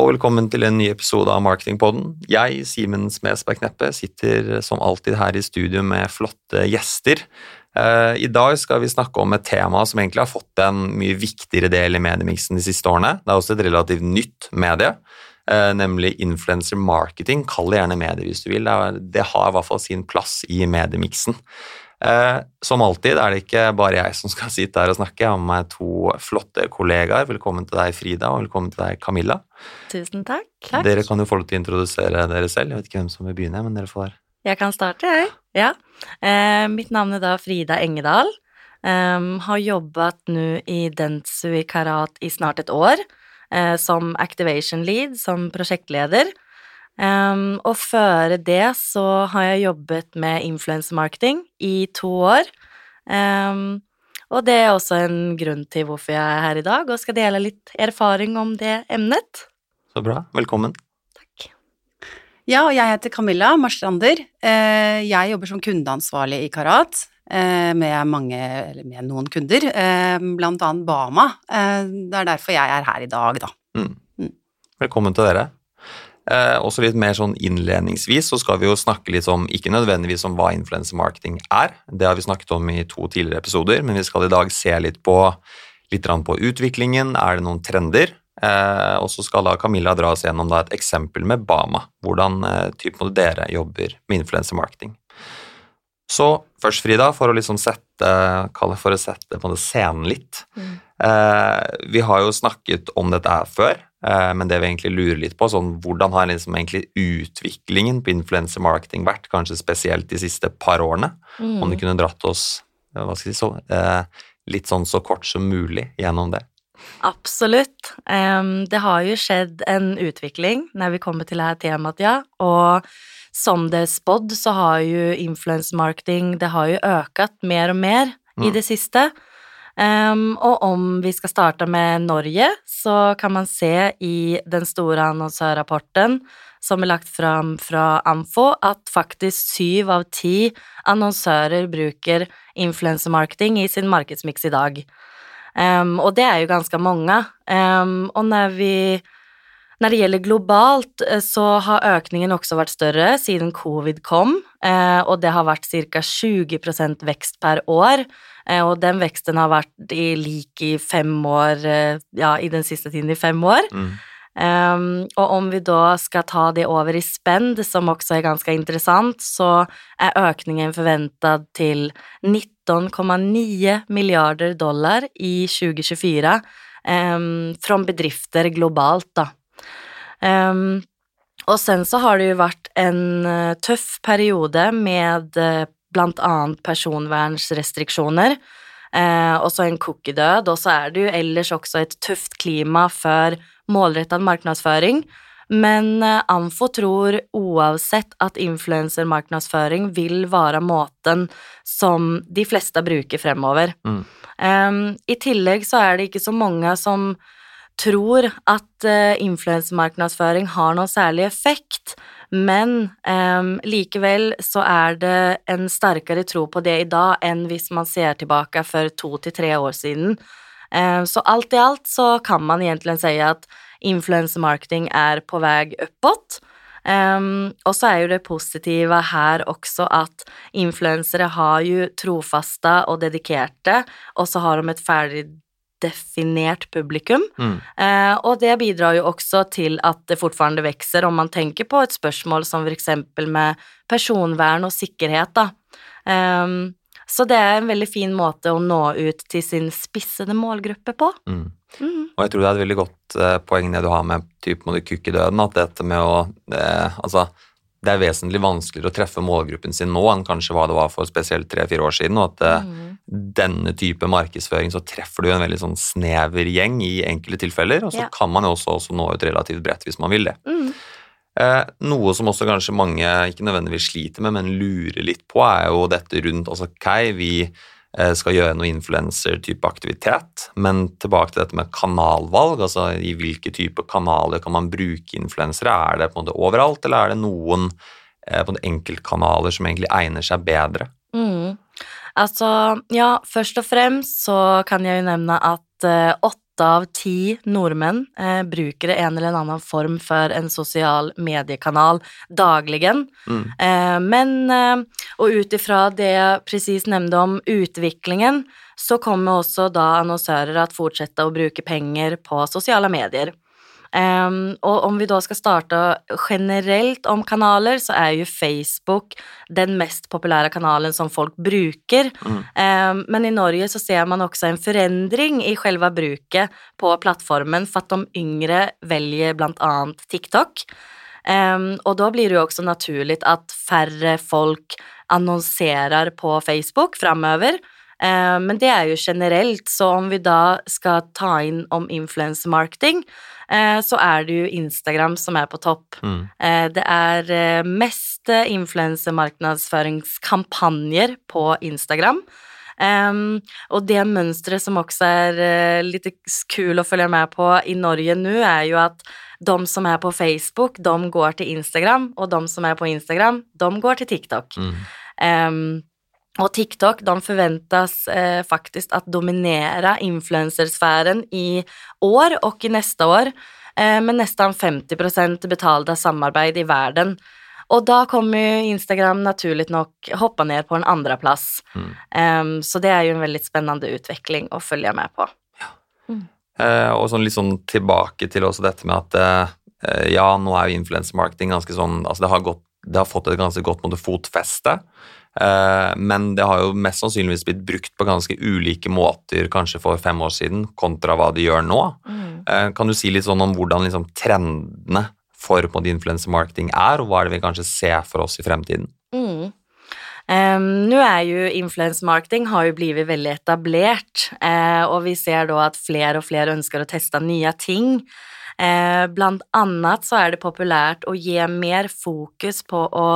Og velkommen til en ny episode av Marketingpodden. Jeg, Simen Smedsberg Kneppe, sitter som alltid her i studio med flotte gjester. Eh, I dag skal vi snakke om et tema som egentlig har fått en mye viktigere del i mediemiksen de siste årene. Det er også et relativt nytt medie, eh, nemlig influencer marketing. Kall det gjerne medie hvis du vil. Det har i hvert fall sin plass i mediemiksen. Eh, som alltid er det ikke bare jeg som skal sitte her og snakke. Jeg har med meg to flotte kollegaer. Velkommen til deg, Frida, og velkommen til deg, Camilla. Tusen takk. takk. Dere kan jo få lov til å introdusere dere selv. Jeg vet ikke hvem som vil begynne, men dere får Jeg kan starte, jeg. Ja. Eh, mitt navn er da Frida Engedal. Um, har jobbet nå i Dentsu i Karat i snart et år. Eh, som activation lead, som prosjektleder. Um, og før det så har jeg jobbet med influensemarketing i to år. Um, og det er også en grunn til hvorfor jeg er her i dag og skal dele litt erfaring om det emnet. Så bra. Velkommen. Takk. Ja, og jeg heter Camilla Marstrander. Eh, jeg jobber som kundeansvarlig i Karat eh, med, mange, eller med noen kunder, eh, blant annet Bama. Det er derfor jeg er her i dag, da. Mm. mm. Velkommen til dere. Eh, også litt mer sånn innledningsvis så skal vi jo snakke litt om, ikke nødvendigvis om hva influencer marketing er, det har vi snakket om i to tidligere episoder, men vi skal i dag se litt på, litt på utviklingen, er det noen trender? Eh, og så skal da Camilla dra oss gjennom da et eksempel med Bama, hvordan eh, type dere jobber med influencer marketing. Så først, Frida, for å liksom sette, for å sette på scenen litt. Mm. Eh, vi har jo snakket om dette her før, men det vi egentlig lurer litt på, sånn, hvordan har liksom egentlig utviklingen på influencer marketing vært, kanskje spesielt de siste par årene? Mm. Om du kunne dratt oss skal si, så, eh, litt sånn så kort som mulig gjennom det. Absolutt. Det har jo skjedd en utvikling når vi kommer til dette temaet, ja. Og som det er spådd, så har jo influencer marketing det har jo økt mer og mer mm. i det siste. Um, og om vi skal starte med Norge, så kan man se i den store annonsørrapporten som er lagt fram fra Amfo, at faktisk syv av ti annonsører bruker influensemarketing i sin markedsmiks i dag. Um, og det er jo ganske mange. Um, og når vi når det gjelder globalt, eh, så har økningen også vært større siden covid kom, og det har vært ca. 20% vekst per år. Eh, og den veksten har vært i lik i fem år, ja, i den siste tiden i fem år. Mm. Um, og om vi da skal ta det over i spend, som også er ganske interessant, så er økningen forventet til 19,9 milliarder dollar i 2024 um, fra bedrifter globalt, da. Um, og sen så har det jo vært en uh, tøff periode med uh, blant annet personvernsrestriksjoner, Eh, og så en cookie-død, og så er det jo ellers også et tøft klima for målrettet markedsføring. Men Amfo tror uansett at influensermarkedsføring vil være måten som de fleste bruker fremover. Mm. Eh, I tillegg så er det ikke så mange som tror at uh, influensemarkedsføring har noen særlig effekt, men um, likevel så er det en sterkere tro på det i dag enn hvis man ser tilbake for to til tre år siden. Um, så alt i alt så kan man egentlig si at influensemarketing er på vei oppåt. Um, og så er jo det positive her også at influensere har jo trofaste og dedikerte, og så har de et ferdig definert publikum. Mm. Eh, og det bidrar jo også til at det fortfarande vokser, om man tenker på et spørsmål som eksempel med personvern og sikkerhet, da. Um, så det er en veldig fin måte å nå ut til sin spissede målgruppe på. Mm. Mm. Og jeg tror det er et veldig godt eh, poeng det du har med typ, må du kukke døden, at dette med å eh, Altså det er vesentlig vanskeligere å treffe målgruppen sin nå enn kanskje hva det var for spesielt tre-fire år siden. og at eh, mm. denne type markedsføring så treffer du en veldig sånn snever gjeng i enkelte tilfeller, og så ja. kan man jo også, også, nå ut relativt bredt hvis man vil det. Mm. Eh, noe som også kanskje mange ikke nødvendigvis sliter med, men lurer litt på, er jo dette rundt altså Kai, vi skal gjøre noe influenser-type aktivitet. Men tilbake til dette med kanalvalg, altså i hvilke typer kanaler kan man bruke influensere? Er det på en måte overalt, eller er det noen eh, på enkeltkanaler som egentlig egner seg bedre? Mm. Altså, ja, først og fremst så kan jeg jo nevne at åtte åtte av ti nordmenn eh, bruker en eller annen form for en sosial mediekanal dagligen. Mm. Eh, men, eh, og ut ifra det jeg presis nevnte om utviklingen, så kommer også da annonsører at fortsette å bruke penger på sosiale medier. Um, og om vi da skal starte generelt om kanaler, så er jo Facebook den mest populære kanalen som folk bruker. Mm. Um, men i Norge så ser man også en forandring i selve bruket på plattformen, for at de yngre velger blant annet TikTok. Um, og da blir det jo også naturlig at færre folk annonserer på Facebook framover. Men det er jo generelt, så om vi da skal ta inn om influensemarketing, så er det jo Instagram som er på topp. Mm. Eh, det er mest influensemarkedsføringskampanjer på Instagram. Um, og det mønsteret som også er uh, litt kul å følge med på i Norge nå, er jo at de som er på Facebook, de går til Instagram, og de som er på Instagram, de går til TikTok. Mm. Um, og TikTok de forventes eh, faktisk at dominere influensersfæren i år og i neste år, eh, med nesten 50% betalte samarbeid i verden. Og da kommer Instagram naturlig nok hoppe ned på en andreplass. Mm. Um, så det er jo en veldig spennende utvikling å følge med på. Eh, og sånn litt sånn tilbake til også dette med at eh, ja, nå er jo influensemarketing ganske sånn Altså det har, gått, det har fått et ganske godt måte, fotfeste. Eh, men det har jo mest sannsynligvis blitt brukt på ganske ulike måter kanskje for fem år siden, kontra hva de gjør nå. Mm. Kan du si litt sånn om hvordan liksom, trendene for på en måte, influensemarketing er, og hva er det vi kanskje ser for oss i fremtiden? Mm. Um, Nå er jo influensemarketing har jo blitt veldig etablert, uh, og vi ser da at flere og flere ønsker å teste nye ting. Uh, blant annet så er det populært å gi mer fokus på å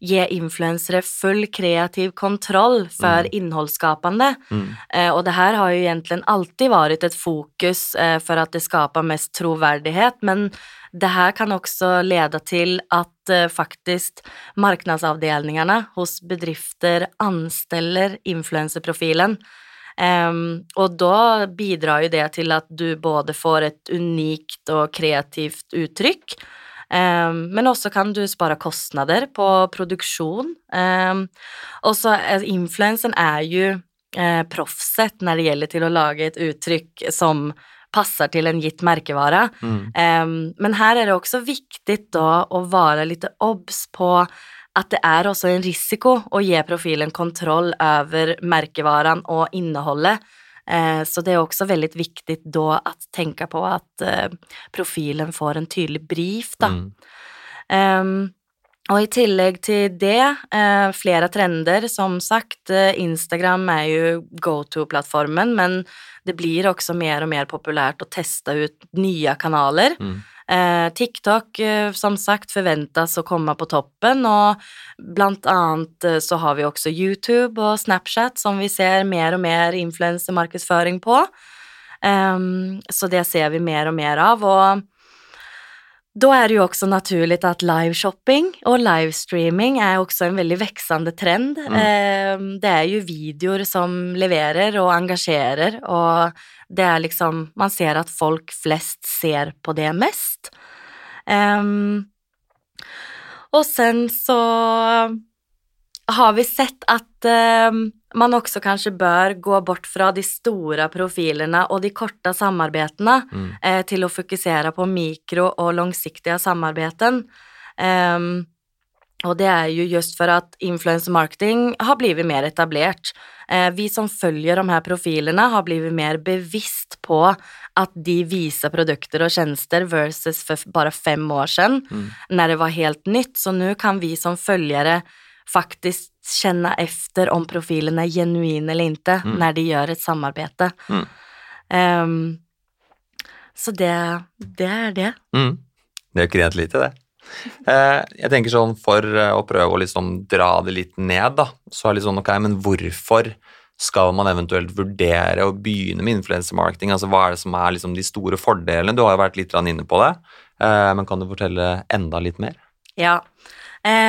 gi influensere full kreativ kontroll for innholdsskapende. Mm. Eh, og det her har jo egentlig alltid vært et fokus eh, for at det skaper mest troverdighet, men det her kan også lede til at eh, faktisk marknadsavdelningene hos bedrifter ansteller influenserprofilen. Um, og da bidrar jo det til at du både får et unikt og kreativt uttrykk, men også kan du spare kostnader på produksjon. Um, og så er influensen er jo eh, proffset når det gjelder til å lage et uttrykk som passer til en gitt merkevare. Mm. Um, men her er det også viktig da å være litt obs på at det er også en risiko å gi profilen kontroll over merkevaren og innholdet. Eh, så det er også veldig viktig da å tenke på at eh, profilen får en tydelig brief, da. Mm. Em, og i tillegg til det, eh, flere trender. Som sagt, Instagram er jo go to-plattformen, men det blir også mer og mer populært å teste ut nye kanaler. Mm. Eh, TikTok, eh, som sagt, forventes å komme på toppen, og blant annet eh, så har vi også YouTube og Snapchat, som vi ser mer og mer influensemarkedsføring på. Em, så det ser vi mer og mer av, og da er det jo også naturlig at liveshopping og livestreaming er også en veldig veksende trend. Mm. det er jo videoer som leverer og engasjerer, og det er liksom Man ser at folk flest ser på det mest. Um, og sen så har vi sett at uh, man også kanskje bør gå bort fra de store profilene og de korte samarbeidene Mm. uh, til å fokusere på mikro- og langsiktige samarbeiden. Um, og det er jo just for at influencer marketing har blitt mer etablert. Eh, vi som følger de her profilene har blitt mer bevisst på at de viser produkter og tjenester versus for bare fem år siden, Mm. når det var helt nytt. Så nå kan vi som följare faktiskt känna efter om profilen är genuin eller inte Mm. när de gör ett samarbete. Mm. Um, så det, det er det. Mm. Det er jo ikke rent lite, det. Eh, jeg tenker sånn For eh, å prøve å liksom dra det litt ned, da, så er det litt sånn ok, men hvorfor skal man eventuelt vurdere å begynne med influensemarketing? Altså, hva er det som er liksom de store fordelene? Du har jo vært litt inne på det, eh, men kan du fortelle enda litt mer? Ja. Eh,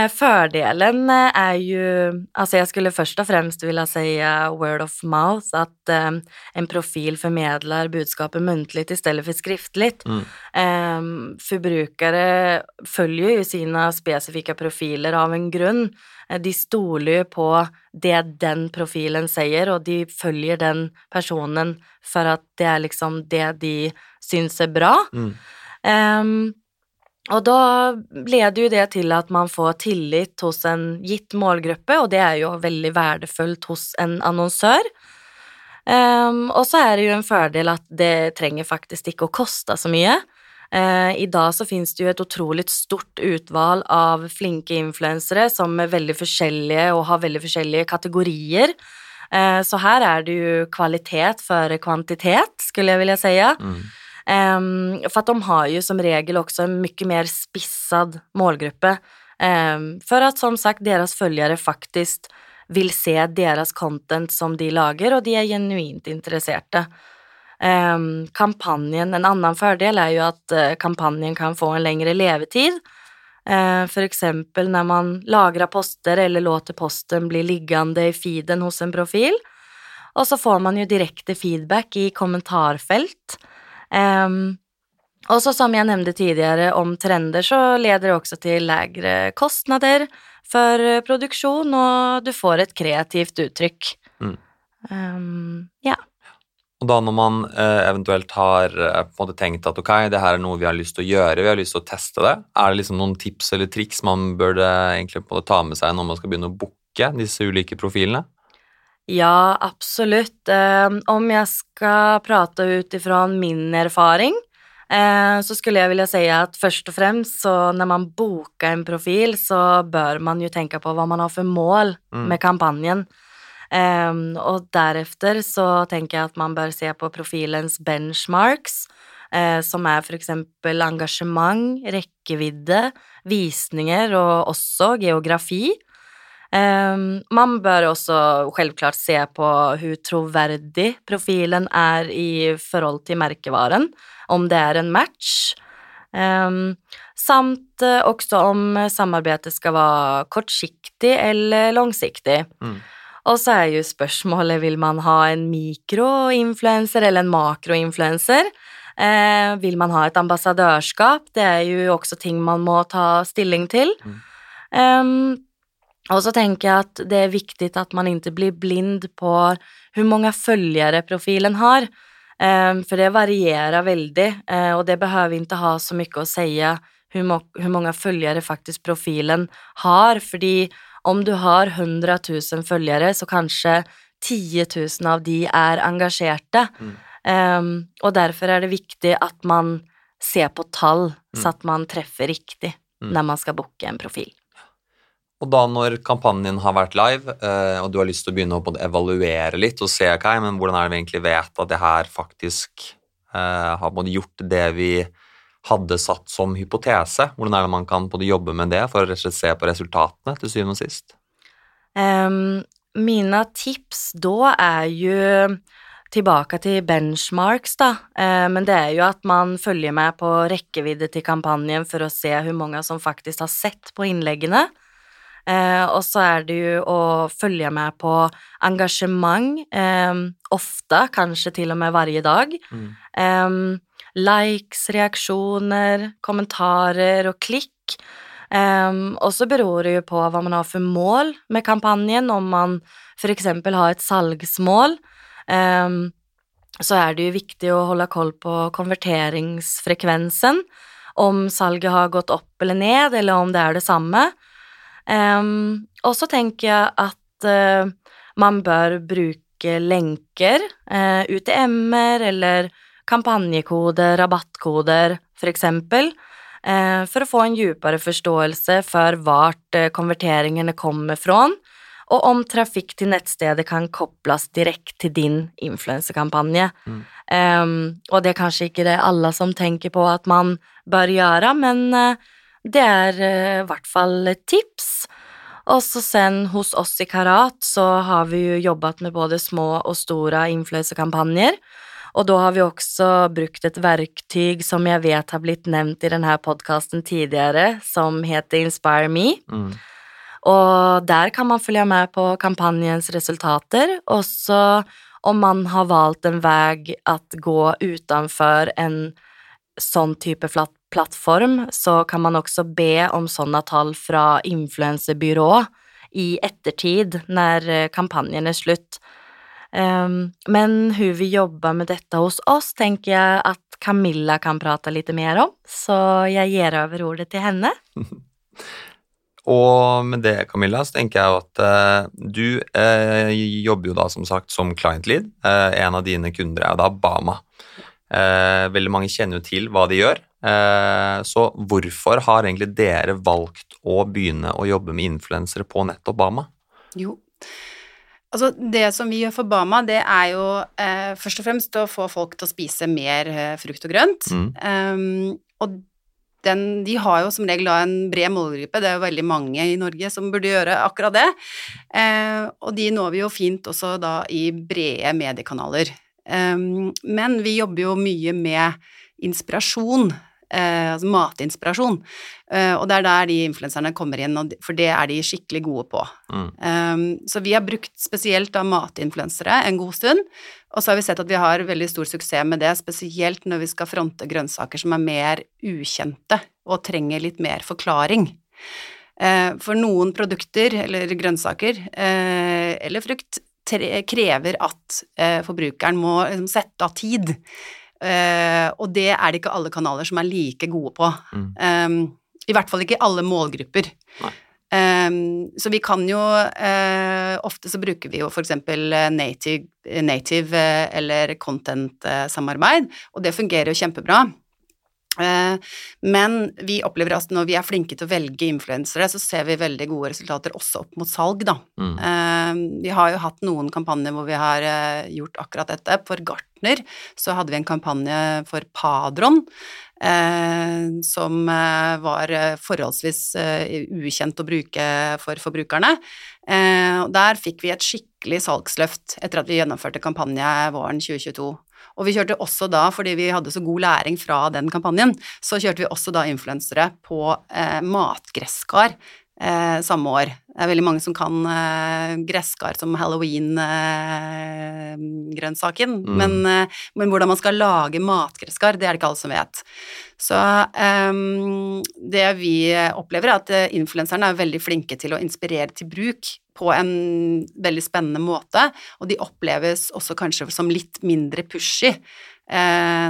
fördelen eh, är ju, alltså jag skulle först och främst vilja säga word of mouth, att eh, en profil förmedlar budskapet muntligt istället för skriftligt. Mm. Eh, förbrukare följer ju sina specifika profiler av en grunn. Eh, De stoler jo på det den profilen sier, og de følger den personen for at det er liksom det de syns er bra. Mm. Ehm, og da leder jo det til at man får tillit hos en gitt målgruppe, og det er jo veldig verdifullt hos en annonsør. Um, og så er det jo en fordel at det trenger faktisk ikke å koste så mye. Uh, I dag så finnes det jo et utrolig stort utvalg av flinke influensere som er veldig forskjellige og har veldig forskjellige kategorier. Uh, så her er det jo kvalitet før kvantitet, skulle jeg vilja si. Mm. Ehm, for at de har jo som regel også en mye mer spissad målgruppe. Um, for at som sagt deres følgere faktisk vil se deres content som de lager, og de er genuint interesserte. Um, kampanjen, En annen fordel er jo at eh, kampanjen kan få en lengre levetid. Eh, for eksempel når man lagrer poster eller låter posten bli liggende i feeden hos en profil. Og så får man jo direkte feedback i kommentarfelt. Ehm, og så som jeg nevnte tidligere om trender, så leder det også til lægre kostnader for produksjon, og du får et kreativt uttrykk. Mm. Um, ja. Og da når man eh, eventuelt har eh, på en måte tenkt at ok, det her er noe vi har lyst til å gjøre, vi har lyst til å teste det, er det liksom noen tips eller triks man burde egentlig på ta med seg når man skal begynne å booke disse ulike profilene? Ja, absolutt. Eh, om jeg skal prate ut ifra min erfaring, eh, så skulle jeg vilja si at først og fremst så når man boker en profil, så bør man jo tenke på hva man har for mål Mm. med kampanjen. Eh, og deretter så tenker jeg at man bør se på profilens benchmarks, eh, som er for eksempel engasjement, rekkevidde, visninger og også geografi. Ehm, man bør også selvklart se på hvor troverdig profilen er i forhold til merkevaren, om det er en match, Um, samt eh, også om samarbeidet skal være kortsiktig eller langsiktig. Mm. Og så er jo spørsmålet vil man ha en mikroinfluenser eller en makroinfluenser. Eh, vil man ha et ambassadørskap? Det er jo også ting man må ta stilling til. Mm. Ehm, og så tenker jeg at det er viktig at man ikke blir blind på hvor mange følgere profilen har. Ehm, for det varierer veldig, eh, og det behøver ikke ha så mye å si hvor, mange følgere faktisk profilen har, fordi om du har 100 000 følgere, så kanskje 10 000 av de er engasjerte. Mm. Um, og derfor er det viktig at man ser på tall, Mm. så at man treffer riktig Mm. når man skal booke en profil. Og da når kampanjen har vært live, eh, og du har lyst til å begynne å evaluere litt og se ok, men hvordan er det vi egentlig vet at det her faktisk eh, har gjort det vi hadde satt som hypotese? Hvordan er det man kan jobbe med det for å se på resultatene til syvende og sist? Um, mine tips da er jo tilbake til benchmarks, da. Eh, men det er jo at man følger med på rekkevidde til kampanjen for å se hvor mange som faktisk har sett på innleggene. Eh, og så er det jo å følge med på engasjement, eh, ofte, kanskje til og med hver dag. Mm. Eh, likes, reaksjoner, kommentarer og klikk. Ehm, og så beror det jo på hva man har for mål med kampanjen. Om man eksempel har et salgsmål, ehm, så er det jo viktig å holde koll på konverteringsfrekvensen. Om salget har gått opp eller ned, eller om det er det samme. Ehm, og så tenker jeg at uh, man bør bruke lenker, uh, UTM-er eller kampanjekoder, rabattkoder, for eksempel, eh, for å få en dypere forståelse for hvor eh, konverteringene kommer fra, og om trafikk til nettstedet kan kobles direkte til din influensekampanje. Mm. Um, og det er kanskje ikke det alle som tenker på at man bør gjøre, men eh, det er eh, i hvert fall et tips. Og så sen hos oss i Karat så har vi jo jobbet med både små og store influensekampanjer. Og da har vi også brukt et verktøy som jeg vet har blitt nevnt i denne podkasten tidligere, som heter Inspire Me. Mm. Og der kan man følge med på kampanjens resultater, også om man har valgt en vei at gå utenfor en sånn type flat plattform, så kan man også be om sånne tall fra influensebyrå i ettertid, når eh, kampanjen er slutt. Um, men hvordan vi jobber med dette hos oss, tenker jeg at Camilla kan prate litt mer om, så jeg gir over ordet til henne. Og med det, Camilla, så tenker jeg at eh, du eh, jobber jo da som sagt som client lead. Eh, en av dine kunder er jo da Bama. veldig mange kjenner jo til hva de gjør. Så hvorfor har egentlig dere valgt å begynne å jobbe med influensere på nettopp Bama? Jo, Altså, det som vi gjør for Bama, det er jo eh, først og fremst å få folk til å spise mer eh, frukt og grønt. Mm. Um, og den, de har jo som regel da en bred målgruppe, det er jo veldig mange i Norge som burde gjøre akkurat det. Eh, og de når vi jo fint også da i brede mediekanaler. Um, men vi jobber jo mye med inspirasjon eh, altså matinspirasjon. Eh, og det er der de influenserne kommer inn, for det er de skikkelig gode på. Mm. Um, så vi har brukt spesielt da matinfluensere en god stund, og så har vi sett at vi har veldig stor suksess med det, spesielt når vi skal fronte grønnsaker som er mer ukjente og trenger litt mer forklaring. Eh, for noen produkter eller grønnsaker eh, eller frukt krever at eh, forbrukeren må liksom, sette av tid Uh, og det er det ikke alle kanaler som er like gode på. Mm. Um, I hvert fall ikke alle målgrupper. Um, så vi kan jo uh, Ofte så bruker vi jo for eksempel native, native uh, eller content-samarbeid, og det fungerer jo kjempebra. Men vi opplever at når vi er flinke til å velge influensere, så ser vi veldig gode resultater også opp mot salg, da. Mm. Vi har jo hatt noen kampanjer hvor vi har gjort akkurat dette. For Gartner så hadde vi en kampanje for Padron. som var forholdsvis ukjent å bruke for forbrukerne. der fikk vi et skikkelig salgsløft etter at vi gjennomførte kampanje våren 2022. Og vi kjørte også da, fordi vi hadde så god læring fra den kampanjen, så kjørte vi også da influensere på eh, matgresskar eh, samme år. Det er veldig mange som kan eh, gresskar som halloween-grønnsaken, Mm. men, eh, men hvordan man skal lage matgresskar, det er det ikke alle som vet. Så ehm, det vi opplever, er at eh, influenserne er veldig flinke til å inspirere til bruk på en veldig spennende måte, og de oppleves også kanskje som litt mindre pushy eh,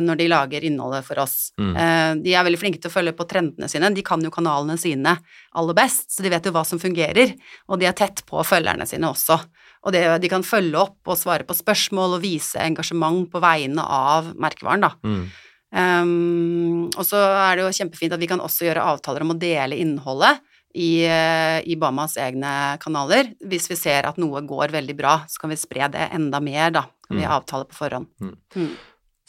når de lager innholdet for oss. Mm. Eh, de er veldig flinke til å følge på trendene sine, de kan jo kanalene sine aller best, så de vet jo hva som fungerer, og de er tett på følgerne sine også. Og det, de kan følge opp og svare på spørsmål og vise engasjement på vegne av merkevaren, da. Mm. Um, og så er det jo kjempefint at vi kan også gjøre avtaler om å dele innholdet i, eh, i Bamas egne kanaler. Hvis vi ser at noe går veldig bra, så kan vi spre det enda mer, da. Kan vi Mm. avtale på forhånd. Mm.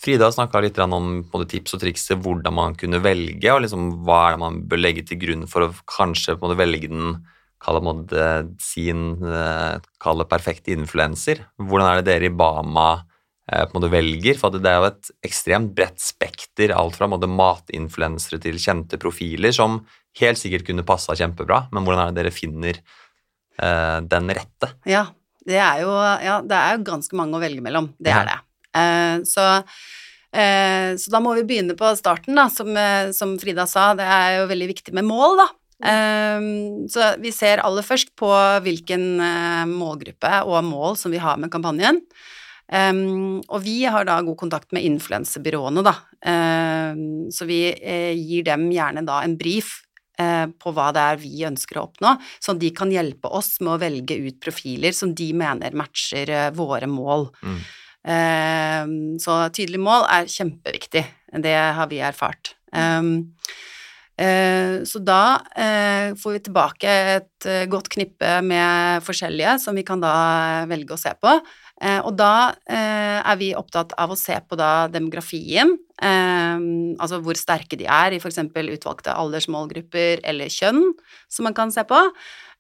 Frida snakka litt om både tips og triks til hvordan man kunne velge, og liksom hva er det man bør legge til grunn for å kanskje på en måte velge den kall det, på en måte, sin kalle perfekte influenser. Hvordan er det dere i Bama eh, på en måte velger? For det er jo et ekstremt bredt spekter, alt fra en matinfluensere til kjente profiler, som helt sikkert kunne passa kjempebra, men hvordan er det dere finner eh, den rette? Ja, det er jo, ja, det er jo ganske mange å velge mellom. Det er det. Eh, så, eh, så da må vi begynne på starten, da, som, eh, som Frida sa. Det er jo veldig viktig med mål, da. Så vi ser aller først på hvilken målgruppe og mål som vi har med kampanjen. Og vi har da god kontakt med influensebyråene, da. Så vi gir dem gjerne da en brief på hva det er vi ønsker å oppnå, sånn de kan hjelpe oss med å velge ut profiler som de mener matcher våre mål. Mm. Um, så tydelig mål er kjempeviktig. Det har vi erfart. Um, eh, så da eh, får vi tilbake et eh, godt knippe med forskjellige som vi kan da velge å se på. Eh, og da eh, er vi opptatt av å se på da demografien, eh, altså hvor sterke de er i f.eks. utvalgte aldersmålgrupper eller kjønn, som man kan se på.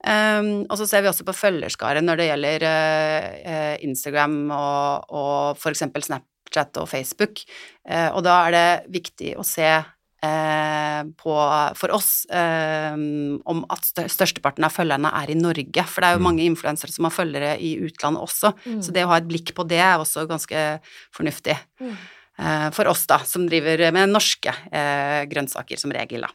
Um, og så ser vi også på følgerskaret når det gjelder uh, Instagram og, og f.eks. Snapchat og Facebook. Uh, og da er det viktig å se på, for oss eh, om at stør- størsteparten av følgerne er i Norge. For det er jo Mm. mange influensere som har følgere i utlandet også. Mm. Så det å ha et blikk på det er også ganske fornuftig. Mm. Eh, for oss, da, som driver med norske eh, grønnsaker som regel, da.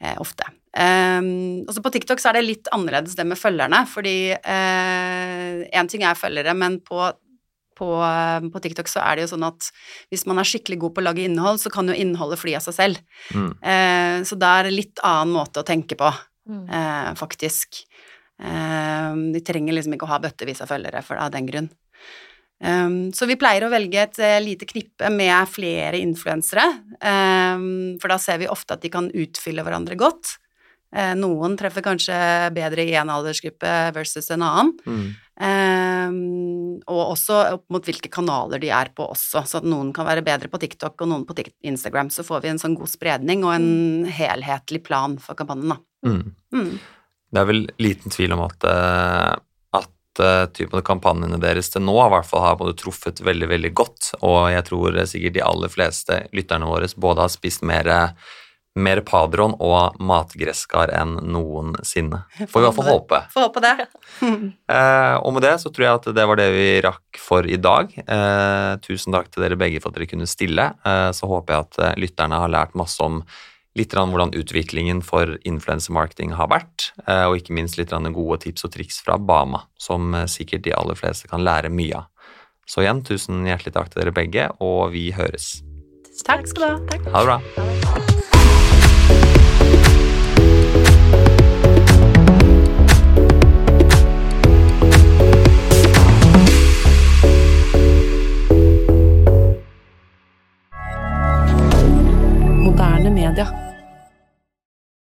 Eh, ofte. Um, også på TikTok så er det litt annerledes det med følgerne, fordi én ting er følgere, men på, på, eh, på TikTok så er det jo sånn at hvis man er skikkelig god på å lage innhold, så kan jo innholdet fly av seg selv. Mm. Eh, så det er litt annen måte å tenke på, Mm. eh, faktisk. Eh, de trenger liksom ikke å ha bøttevis av følgere for av den grunn. Um, så vi pleier å velge et eh, lite knippe med flere influensere, um, for da ser vi ofte at de kan utfylle hverandre godt. Uh, noen treffer kanskje bedre i en aldersgruppe versus en annen. Mm. Og også opp mot hvilke kanaler de er på også, så at noen kan være bedre på TikTok og noen på Instagram. Så får vi en sånn god spredning og en helhetlig plan for kampanjen, da. Mm. Mm. Det er vel liten tvil om at, eh, at eh, typen av kampanjene deres til nå i hvert fall har både truffet veldig, veldig godt, og jeg tror eh, sikkert de aller fleste lytterne våre både har spist mer, mer padron og matgresskar enn noensinne. Får vi i hvert fall håpe. Får håpe det. Eh, og med det så tror jeg at det var det vi rakk for i dag. Eh, tusen takk til dere begge for at dere kunne stille. Eh, så håper jeg at eh, lytterne har lært masse om litt hvordan utviklingen for influensemarketing har vært, eh, og ikke minst litt gode tips og triks fra Bama, som eh, sikkert de aller fleste kan lære mye av. Så igjen, tusen hjertelig takk til dere begge, og vi høres. Takk skal du ha. Takk. Ha det bra. D'accord.